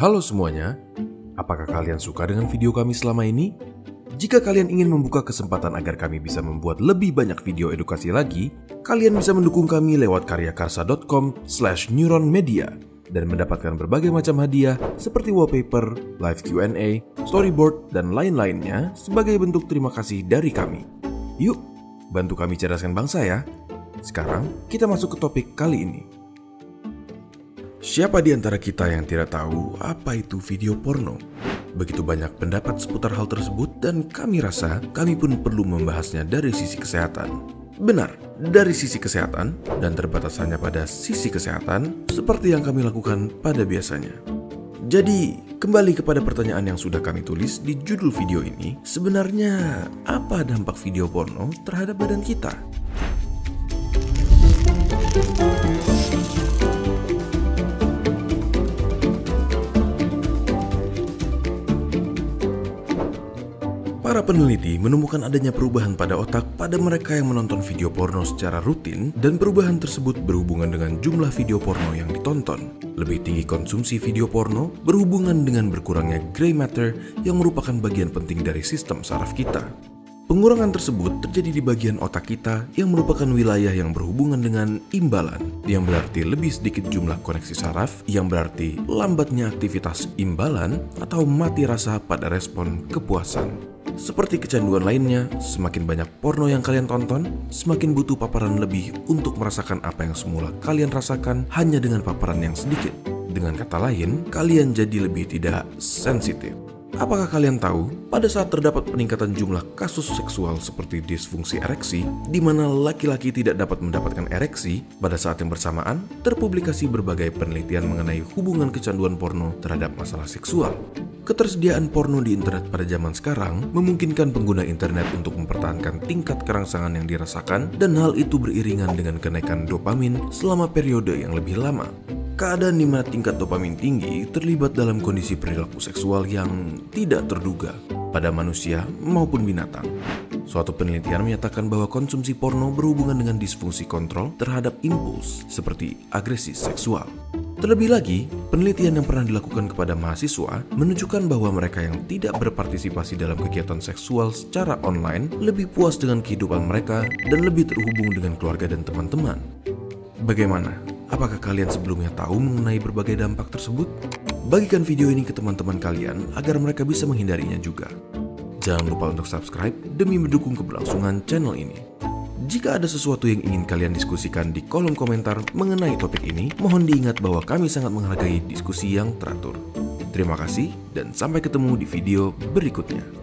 Halo semuanya, apakah kalian suka dengan video kami selama ini? Jika kalian ingin membuka kesempatan agar kami bisa membuat lebih banyak video edukasi lagi, kalian bisa mendukung kami lewat karyakarsa.com slash neuronmedia dan mendapatkan berbagai macam hadiah seperti wallpaper, live Q&A, storyboard, dan lain-lainnya sebagai bentuk terima kasih dari kami. Yuk, bantu kami cerdaskan bangsa ya. Sekarang kita masuk ke topik kali ini. Siapa di antara kita yang tidak tahu apa itu video porno? Begitu banyak pendapat seputar hal tersebut dan kami rasa kami pun perlu membahasnya dari sisi kesehatan. Benar, dari sisi kesehatan dan terbatas hanya pada sisi kesehatan seperti yang kami lakukan pada biasanya. Jadi, kembali kepada pertanyaan yang sudah kami tulis di judul video ini, sebenarnya apa dampak video porno terhadap badan kita? Para peneliti menemukan adanya perubahan pada otak pada mereka yang menonton video porno secara rutin dan perubahan tersebut berhubungan dengan jumlah video porno yang ditonton. Lebih tinggi konsumsi video porno berhubungan dengan berkurangnya gray matter yang merupakan bagian penting dari sistem saraf kita. Pengurangan tersebut terjadi di bagian otak kita yang merupakan wilayah yang berhubungan dengan imbalan, yang berarti lebih sedikit jumlah koneksi saraf, yang berarti lambatnya aktivitas imbalan atau mati rasa pada respon kepuasan. Seperti kecanduan lainnya, semakin banyak porno yang kalian tonton, semakin butuh paparan lebih untuk merasakan apa yang semula kalian rasakan hanya dengan paparan yang sedikit. Dengan kata lain, kalian jadi lebih tidak sensitif. Apakah kalian tahu, pada saat terdapat peningkatan jumlah kasus seksual seperti disfungsi ereksi, di mana laki-laki tidak dapat mendapatkan ereksi, pada saat yang bersamaan, terpublikasi berbagai penelitian mengenai hubungan kecanduan porno terhadap masalah seksual. Ketersediaan porno di internet pada zaman sekarang memungkinkan pengguna internet untuk mempertahankan tingkat kerangsangan yang dirasakan dan hal itu beriringan dengan kenaikan dopamin selama periode yang lebih lama. Keadaan di mana tingkat dopamin tinggi terlibat dalam kondisi perilaku seksual yang tidak terduga pada manusia maupun binatang. Suatu penelitian menyatakan bahwa konsumsi porno berhubungan dengan disfungsi kontrol terhadap impuls seperti agresi seksual. Terlebih lagi, penelitian yang pernah dilakukan kepada mahasiswa menunjukkan bahwa mereka yang tidak berpartisipasi dalam kegiatan seksual secara online lebih puas dengan kehidupan mereka dan lebih terhubung dengan keluarga dan teman-teman. Bagaimana? Apakah kalian sebelumnya tahu mengenai berbagai dampak tersebut? Bagikan video ini ke teman-teman kalian agar mereka bisa menghindarinya juga. Jangan lupa untuk subscribe demi mendukung keberlangsungan channel ini. Jika ada sesuatu yang ingin kalian diskusikan di kolom komentar mengenai topik ini, mohon diingat bahwa kami sangat menghargai diskusi yang teratur. Terima kasih dan sampai ketemu di video berikutnya.